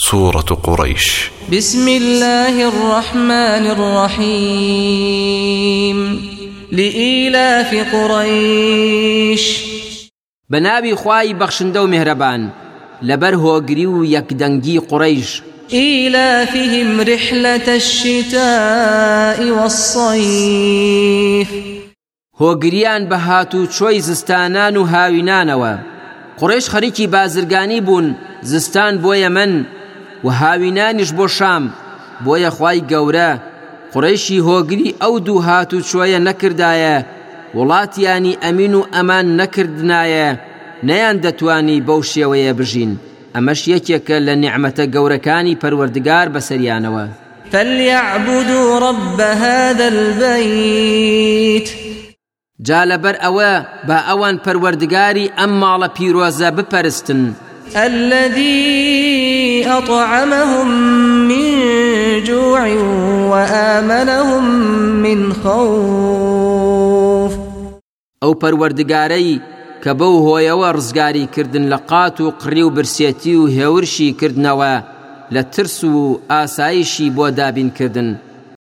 سورة قريش. بسم الله الرحمن الرحيم. لإيلاف قريش. بنابي خواي بخشندو مهربان. لبر هوگری و یکدنگی قریش إيلافهم رحلة الشتاء والصيف. هۆگریان بە هاتوو چۆی زستانان و هاوینانەوە قڕێش خەریکی بازرگانی بوون زستان بۆ یەمەن و هاوینانیش بۆ شام. بۆیە خوای گەورە قڕێشی هۆگری ئەو دوو هاتوو چۆیە نەکردایە. وڵاتیانی ئەمین و ئەمان نەکردنایە. نەیان دەتوانی بەو شێوەیە بژین. ئەمەش یەکێکە لە نیعممەتە گەورەکانی پەروەردگار بەسەریانەوە. فليعبدوا رب هذا البيت جا لەبەر ئەوە بە ئەوان پەروەردگاری ئەم ماڵە پیرۆزە بپەرستن. الذي أطعمهم من جوع وآمنهم من خوف. ئەو پەروەردگارەی کە بەو هۆیەوە ڕزگاری کردن لە قات و قڕی و برسێتی و هێورشی کردنەوە لە ترس و ئاسایشی بۆ دابین کردن